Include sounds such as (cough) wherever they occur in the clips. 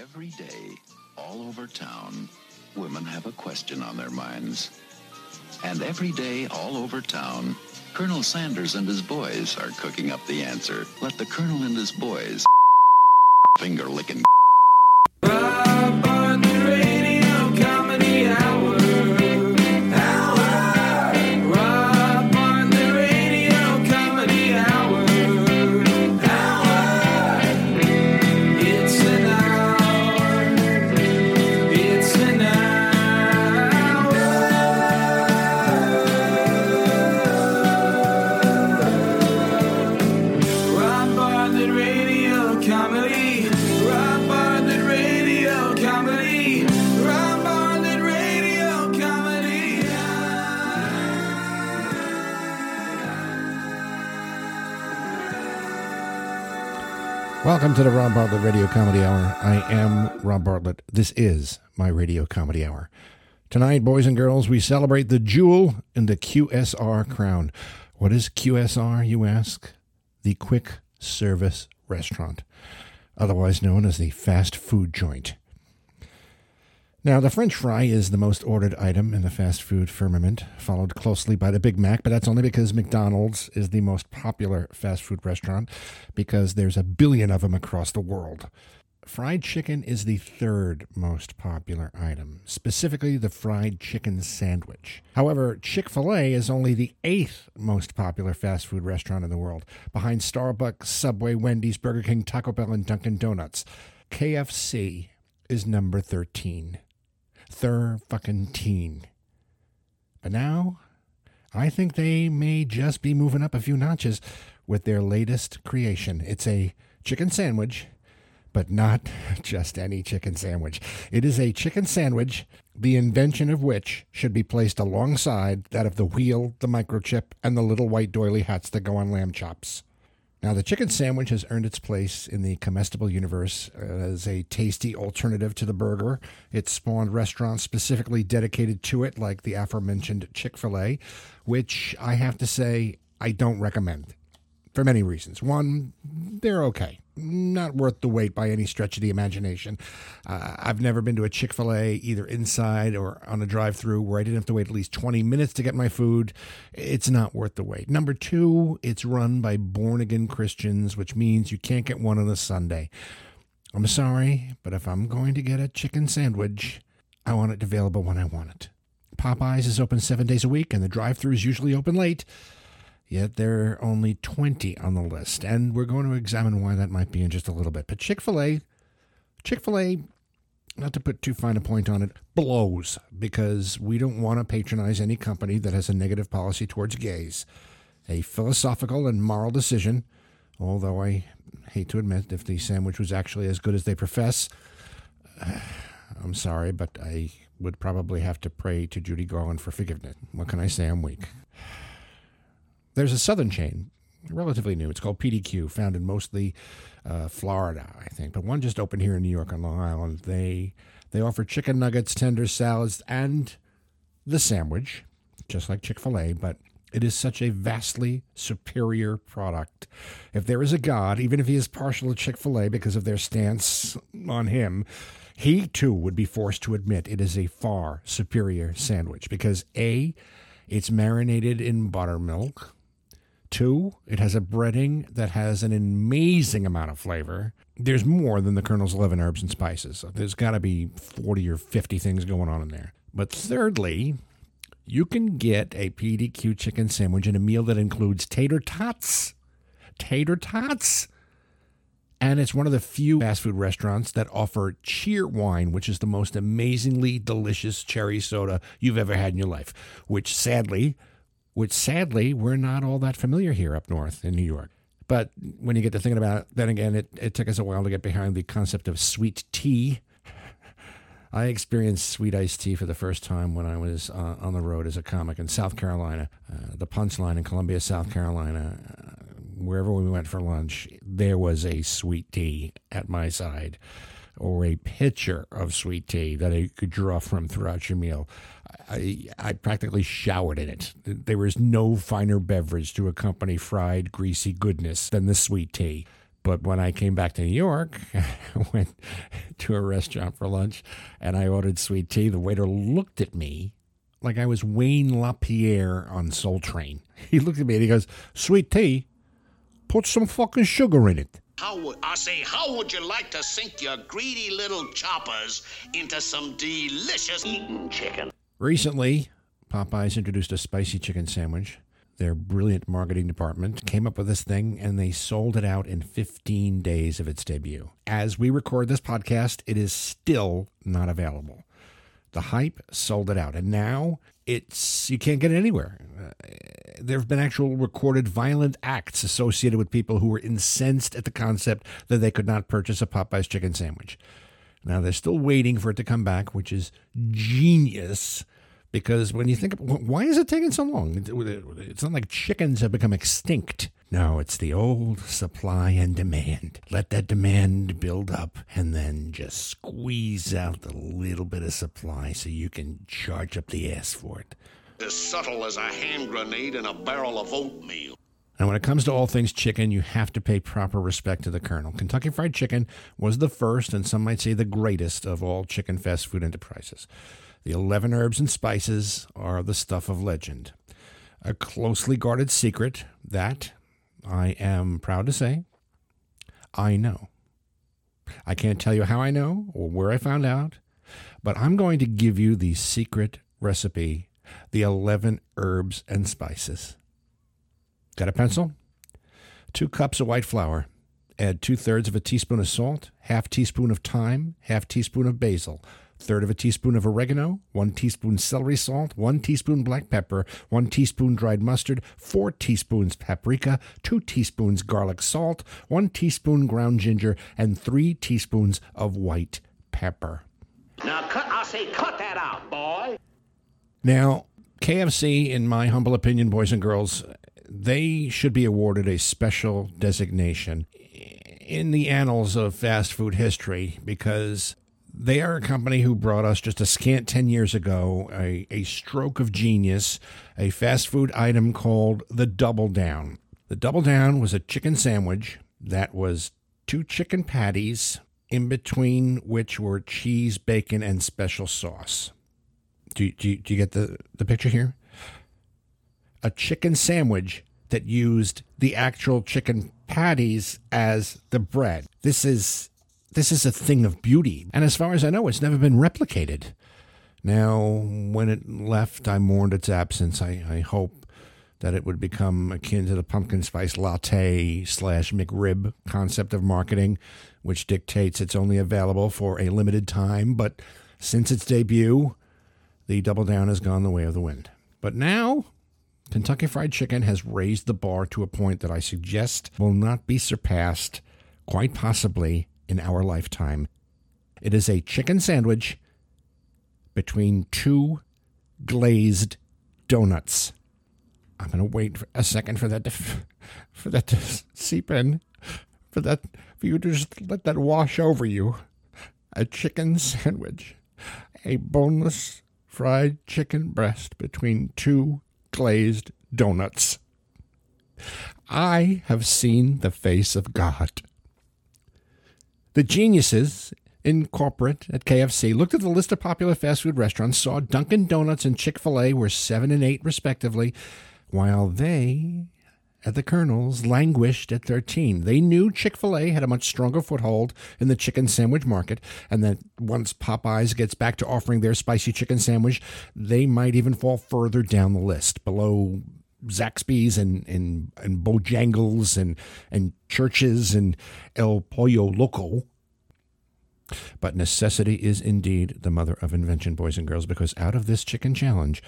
Every day, all over town, women have a question on their minds. And every day, all over town, Colonel Sanders and his boys are cooking up the answer. Let the Colonel and his boys (laughs) finger licking. Welcome to the Rob Bartlett Radio Comedy Hour. I am Rob Bartlett. This is my Radio Comedy Hour. Tonight, boys and girls, we celebrate the jewel in the QSR crown. What is QSR, you ask? The Quick Service Restaurant, otherwise known as the fast food joint. Now, the French fry is the most ordered item in the fast food firmament, followed closely by the Big Mac, but that's only because McDonald's is the most popular fast food restaurant because there's a billion of them across the world. Fried chicken is the third most popular item, specifically the fried chicken sandwich. However, Chick fil A is only the eighth most popular fast food restaurant in the world, behind Starbucks, Subway, Wendy's, Burger King, Taco Bell, and Dunkin' Donuts. KFC is number 13. Thir fucking teen. But now, I think they may just be moving up a few notches with their latest creation. It's a chicken sandwich, but not (laughs) just any chicken sandwich. It is a chicken sandwich, the invention of which should be placed alongside that of the wheel, the microchip, and the little white doily hats that go on lamb chops. Now, the chicken sandwich has earned its place in the comestible universe as a tasty alternative to the burger. It spawned restaurants specifically dedicated to it, like the aforementioned Chick fil A, which I have to say I don't recommend for many reasons. One, they're okay. Not worth the wait by any stretch of the imagination. Uh, I've never been to a Chick fil A either inside or on a drive through where I didn't have to wait at least 20 minutes to get my food. It's not worth the wait. Number two, it's run by born again Christians, which means you can't get one on a Sunday. I'm sorry, but if I'm going to get a chicken sandwich, I want it available when I want it. Popeyes is open seven days a week, and the drive through is usually open late yet there are only 20 on the list. And we're going to examine why that might be in just a little bit. But Chick fil A, Chick fil A, not to put too fine a point on it, blows because we don't want to patronize any company that has a negative policy towards gays. A philosophical and moral decision, although I hate to admit if the sandwich was actually as good as they profess. (sighs) I'm sorry, but I would probably have to pray to Judy Garland for forgiveness. What can I say? I'm weak. There's a southern chain, relatively new. It's called PDQ, found in mostly uh, Florida, I think, but one just opened here in New York on Long Island. They they offer chicken nuggets, tender salads, and the sandwich, just like Chick Fil A, but it is such a vastly superior product. If there is a God, even if he is partial to Chick Fil A because of their stance on him, he too would be forced to admit it is a far superior sandwich because a it's marinated in buttermilk. Two, it has a breading that has an amazing amount of flavor. There's more than the Colonel's 11 herbs and spices. There's got to be 40 or 50 things going on in there. But thirdly, you can get a PDQ chicken sandwich in a meal that includes tater tots. Tater tots. And it's one of the few fast food restaurants that offer Cheerwine, which is the most amazingly delicious cherry soda you've ever had in your life, which sadly, which sadly, we're not all that familiar here up north in New York. But when you get to thinking about it, then again, it, it took us a while to get behind the concept of sweet tea. (laughs) I experienced sweet iced tea for the first time when I was uh, on the road as a comic in South Carolina. Uh, the Punchline in Columbia, South Carolina. Uh, wherever we went for lunch, there was a sweet tea at my side or a pitcher of sweet tea that I could draw from throughout your meal. I, I practically showered in it. There was no finer beverage to accompany fried, greasy goodness than the sweet tea. But when I came back to New York, (laughs) I went to a restaurant for lunch and I ordered sweet tea. The waiter looked at me like I was Wayne LaPierre on Soul Train. (laughs) He looked at me and he goes, Sweet tea? Put some fucking sugar in it. How would I say? How would you like to sink your greedy little choppers into some delicious eating chicken? Recently, Popeyes introduced a spicy chicken sandwich. Their brilliant marketing department came up with this thing and they sold it out in 15 days of its debut. As we record this podcast, it is still not available. The hype sold it out, and now it's you can't get it anywhere. Uh, there have been actual recorded violent acts associated with people who were incensed at the concept that they could not purchase a Popeyes chicken sandwich. Now they're still waiting for it to come back, which is genius. Because when you think, why is it taking so long? It's not like chickens have become extinct. No, it's the old supply and demand. Let that demand build up and then just squeeze out the little bit of supply so you can charge up the ass for it. As subtle as a hand grenade in a barrel of oatmeal. And when it comes to all things chicken, you have to pay proper respect to the Colonel. Kentucky Fried Chicken was the first, and some might say the greatest, of all chicken fast food enterprises. The 11 herbs and spices are the stuff of legend. A closely guarded secret that, I am proud to say, I know. I can't tell you how I know or where I found out, but I'm going to give you the secret recipe the 11 herbs and spices. Got a pencil? Two cups of white flour. Add two thirds of a teaspoon of salt, half teaspoon of thyme, half teaspoon of basil, third of a teaspoon of oregano, one teaspoon celery salt, one teaspoon black pepper, one teaspoon dried mustard, four teaspoons paprika, two teaspoons garlic salt, one teaspoon ground ginger, and three teaspoons of white pepper. Now cut I say cut that out, boy. Now, KFC, in my humble opinion, boys and girls, they should be awarded a special designation in the annals of fast food history because they are a company who brought us just a scant 10 years ago a, a stroke of genius, a fast food item called the Double Down. The Double Down was a chicken sandwich that was two chicken patties, in between which were cheese, bacon, and special sauce. Do, you- do, do you get the, the picture here? A chicken sandwich that used the actual chicken patties as the bread. This is this is a thing of beauty, and as far as I know, it's never been replicated. Now, when it left, I mourned its absence. I, I hope that it would become akin to the pumpkin spice latte slash McRib concept of marketing, which dictates it's only available for a limited time. But since its debut, the double down has gone the way of the wind. But now, Kentucky Fried Chicken has raised the bar to a point that I suggest will not be surpassed, quite possibly, in our lifetime. It is a chicken sandwich between two glazed donuts. I'm going to wait a second for that to, (laughs) for that to seep in, for that for you to just let that wash over you. A chicken sandwich, a boneless fried chicken breast between two glazed donuts. I have seen the face of God. The geniuses in corporate at KFC looked at the list of popular fast food restaurants, saw Dunkin' Donuts and Chick fil A were 7 and 8 respectively, while they at the Colonels languished at 13. They knew Chick fil A had a much stronger foothold in the chicken sandwich market, and that once Popeyes gets back to offering their spicy chicken sandwich, they might even fall further down the list, below Zaxby's and, and, and Bojangles and, and Church's and El Pollo Loco. But necessity is indeed the mother of invention, boys and girls, because out of this chicken challenge,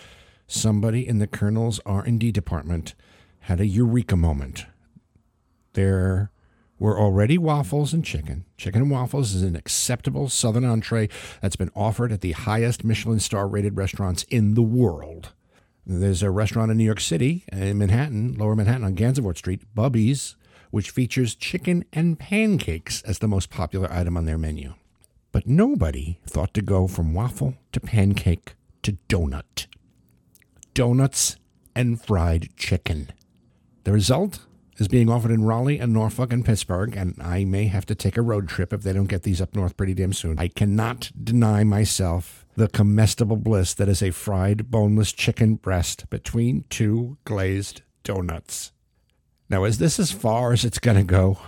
somebody in the Colonel's R&D department had a eureka moment. There were already waffles and chicken. Chicken and waffles is an acceptable southern entree that's been offered at the highest Michelin star rated restaurants in the world. There's a restaurant in New York City, uh, in Manhattan, lower Manhattan on Gansevoort Street, Bubby's, which features chicken and pancakes as the most popular item on their menu. But nobody thought to go from waffle to pancake to donut. Donuts and fried chicken. The result? is being offered in Raleigh and Norfolk and Pittsburgh, and I may have to take a road trip if they don't get these up north pretty damn soon. I cannot deny myself the comestible bliss that is a fried boneless chicken breast between two glazed donuts. Now, is this as far as it's going to go?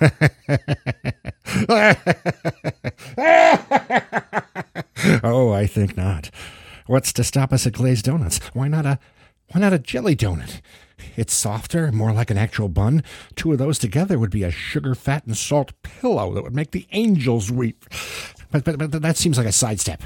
(laughs) oh, I think not. What's to stop us at glazed donuts? Why not a why not a jelly donut? It's softer, more like an actual bun. Two of those together would be a sugar, fat, and salt pillow that would make the angels weep. But, but, but that seems like a sidestep.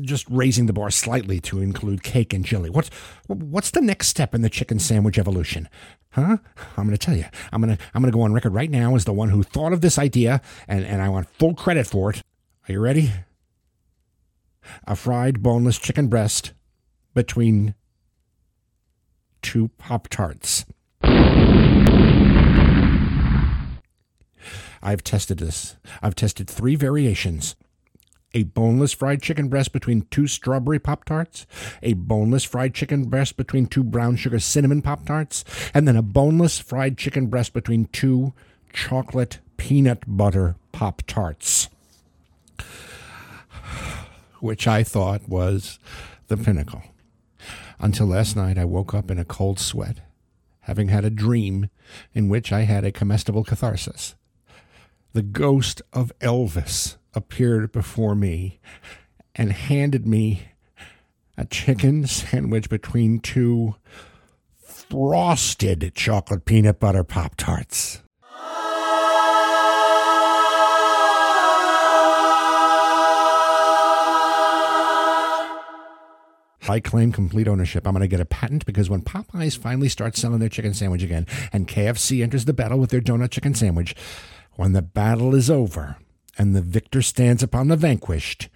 Just raising the bar slightly to include cake and jelly. What, what's the next step in the chicken sandwich evolution? Huh? I'm going to tell you. I'm going to I'm going to go on record right now as the one who thought of this idea, and, and I want full credit for it. Are you ready? A fried boneless chicken breast between two Pop Tarts. I've tested this. I've tested three variations a boneless fried chicken breast between two strawberry Pop Tarts, a boneless fried chicken breast between two brown sugar cinnamon Pop Tarts, and then a boneless fried chicken breast between two chocolate peanut butter Pop Tarts, which I thought was the pinnacle. Until last night, I woke up in a cold sweat, having had a dream in which I had a comestible catharsis. The ghost of Elvis appeared before me and handed me a chicken sandwich between two frosted chocolate peanut butter Pop Tarts. I claim complete ownership. I'm going to get a patent because when Popeyes finally starts selling their chicken sandwich again and KFC enters the battle with their donut chicken sandwich, when the battle is over and the victor stands upon the vanquished,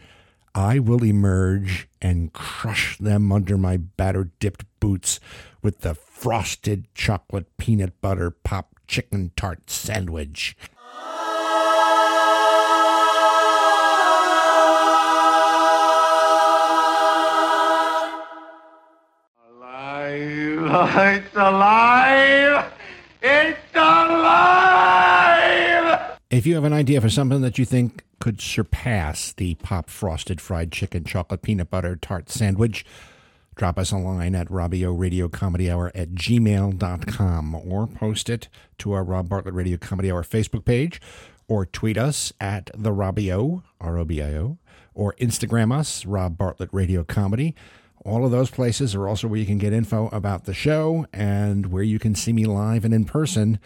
I will emerge and crush them under my batter dipped boots with the frosted chocolate peanut butter pop chicken tart sandwich. Alive! It's (laughs) alive! It's alive! If you have an idea for something that you think could surpass the pop frosted fried chicken chocolate peanut butter tart sandwich, drop us a line at Robio Radio Comedy Hour at gmail.com or post it to our Rob Bartlett Radio Comedy Hour Facebook page or tweet us at the Robio, R O B I O, or Instagram us, Rob Bartlett Radio Comedy. All of those places are also where you can get info about the show and where you can see me live and in person.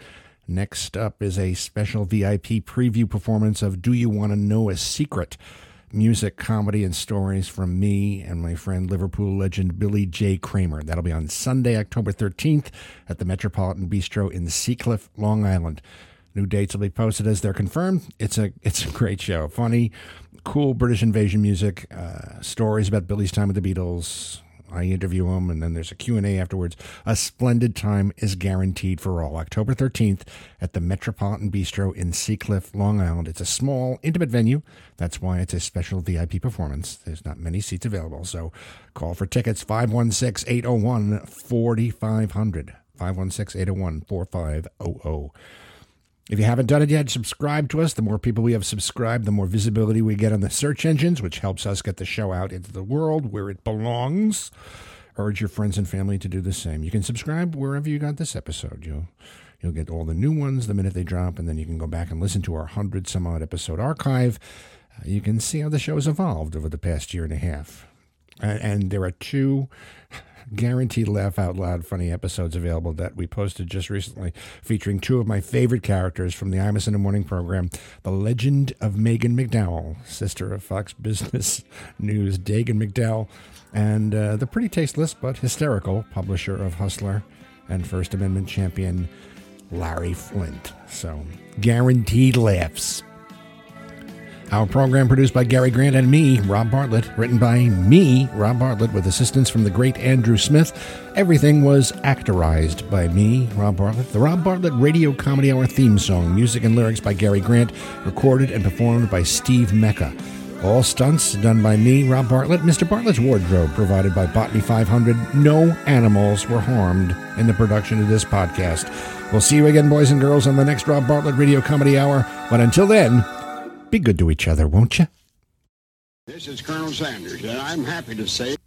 Next up is a special VIP preview performance of Do You Want to Know a Secret? Music, comedy, and stories from me and my friend Liverpool legend Billy J. Kramer. That'll be on Sunday, October 13th at the Metropolitan Bistro in Sea Cliff, Long Island. New dates will be posted as they're confirmed. It's a it's a great show. Funny, cool British invasion music, uh, stories about Billy's time with the Beatles. I interview him, and then there's a Q&A afterwards. A splendid time is guaranteed for all. October 13th at the Metropolitan Bistro in Sea Cliff, Long Island. It's a small, intimate venue. That's why it's a special VIP performance. There's not many seats available, so call for tickets 516-801-4500. 516-801-4500. If you haven't done it yet, subscribe to us. The more people we have subscribed, the more visibility we get on the search engines, which helps us get the show out into the world where it belongs. Urge your friends and family to do the same. You can subscribe wherever you got this episode. You'll you'll get all the new ones the minute they drop, and then you can go back and listen to our hundred some odd episode archive. Uh, you can see how the show has evolved over the past year and a half. And, there are two guaranteed laugh out loud funny episodes available that we posted just recently, featuring two of my favorite characters from the Imus in the Morning program The Legend of Megan McDowell, sister of Fox Business (laughs) News Dagen McDowell, and uh, the pretty tasteless but hysterical publisher of Hustler and First Amendment champion Larry Flynt. So, guaranteed laughs. Our program produced by Gary Grant and me, Rob Bartlett, written by me, Rob Bartlett, with assistance from the great Andrew Smith. Everything was actorized by me, Rob Bartlett. The Rob Bartlett Radio Comedy Hour theme song, music and lyrics by Gary Grant, recorded and performed by Steve Mecca. All stunts done by me, Rob Bartlett. Mr. Bartlett's wardrobe provided by Botany 500. No animals were harmed in the production of this podcast. We'll see you again, boys and girls, on the next Rob Bartlett Radio Comedy Hour. But until then, be good to each other, won't you? This is Colonel Sanders, and I'm happy to say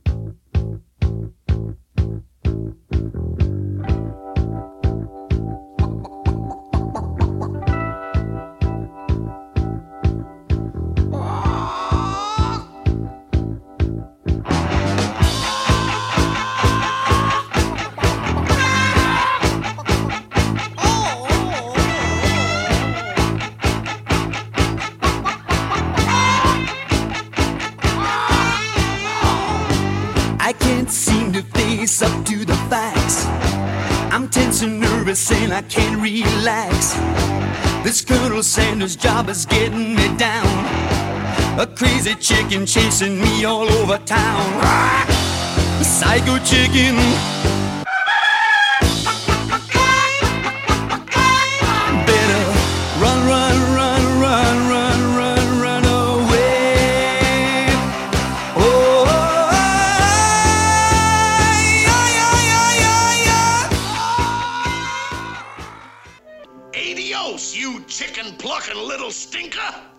I can't relax. This Colonel Sanders job is getting me down. A crazy chicken chasing me all over town. Psycho chicken. Stinker!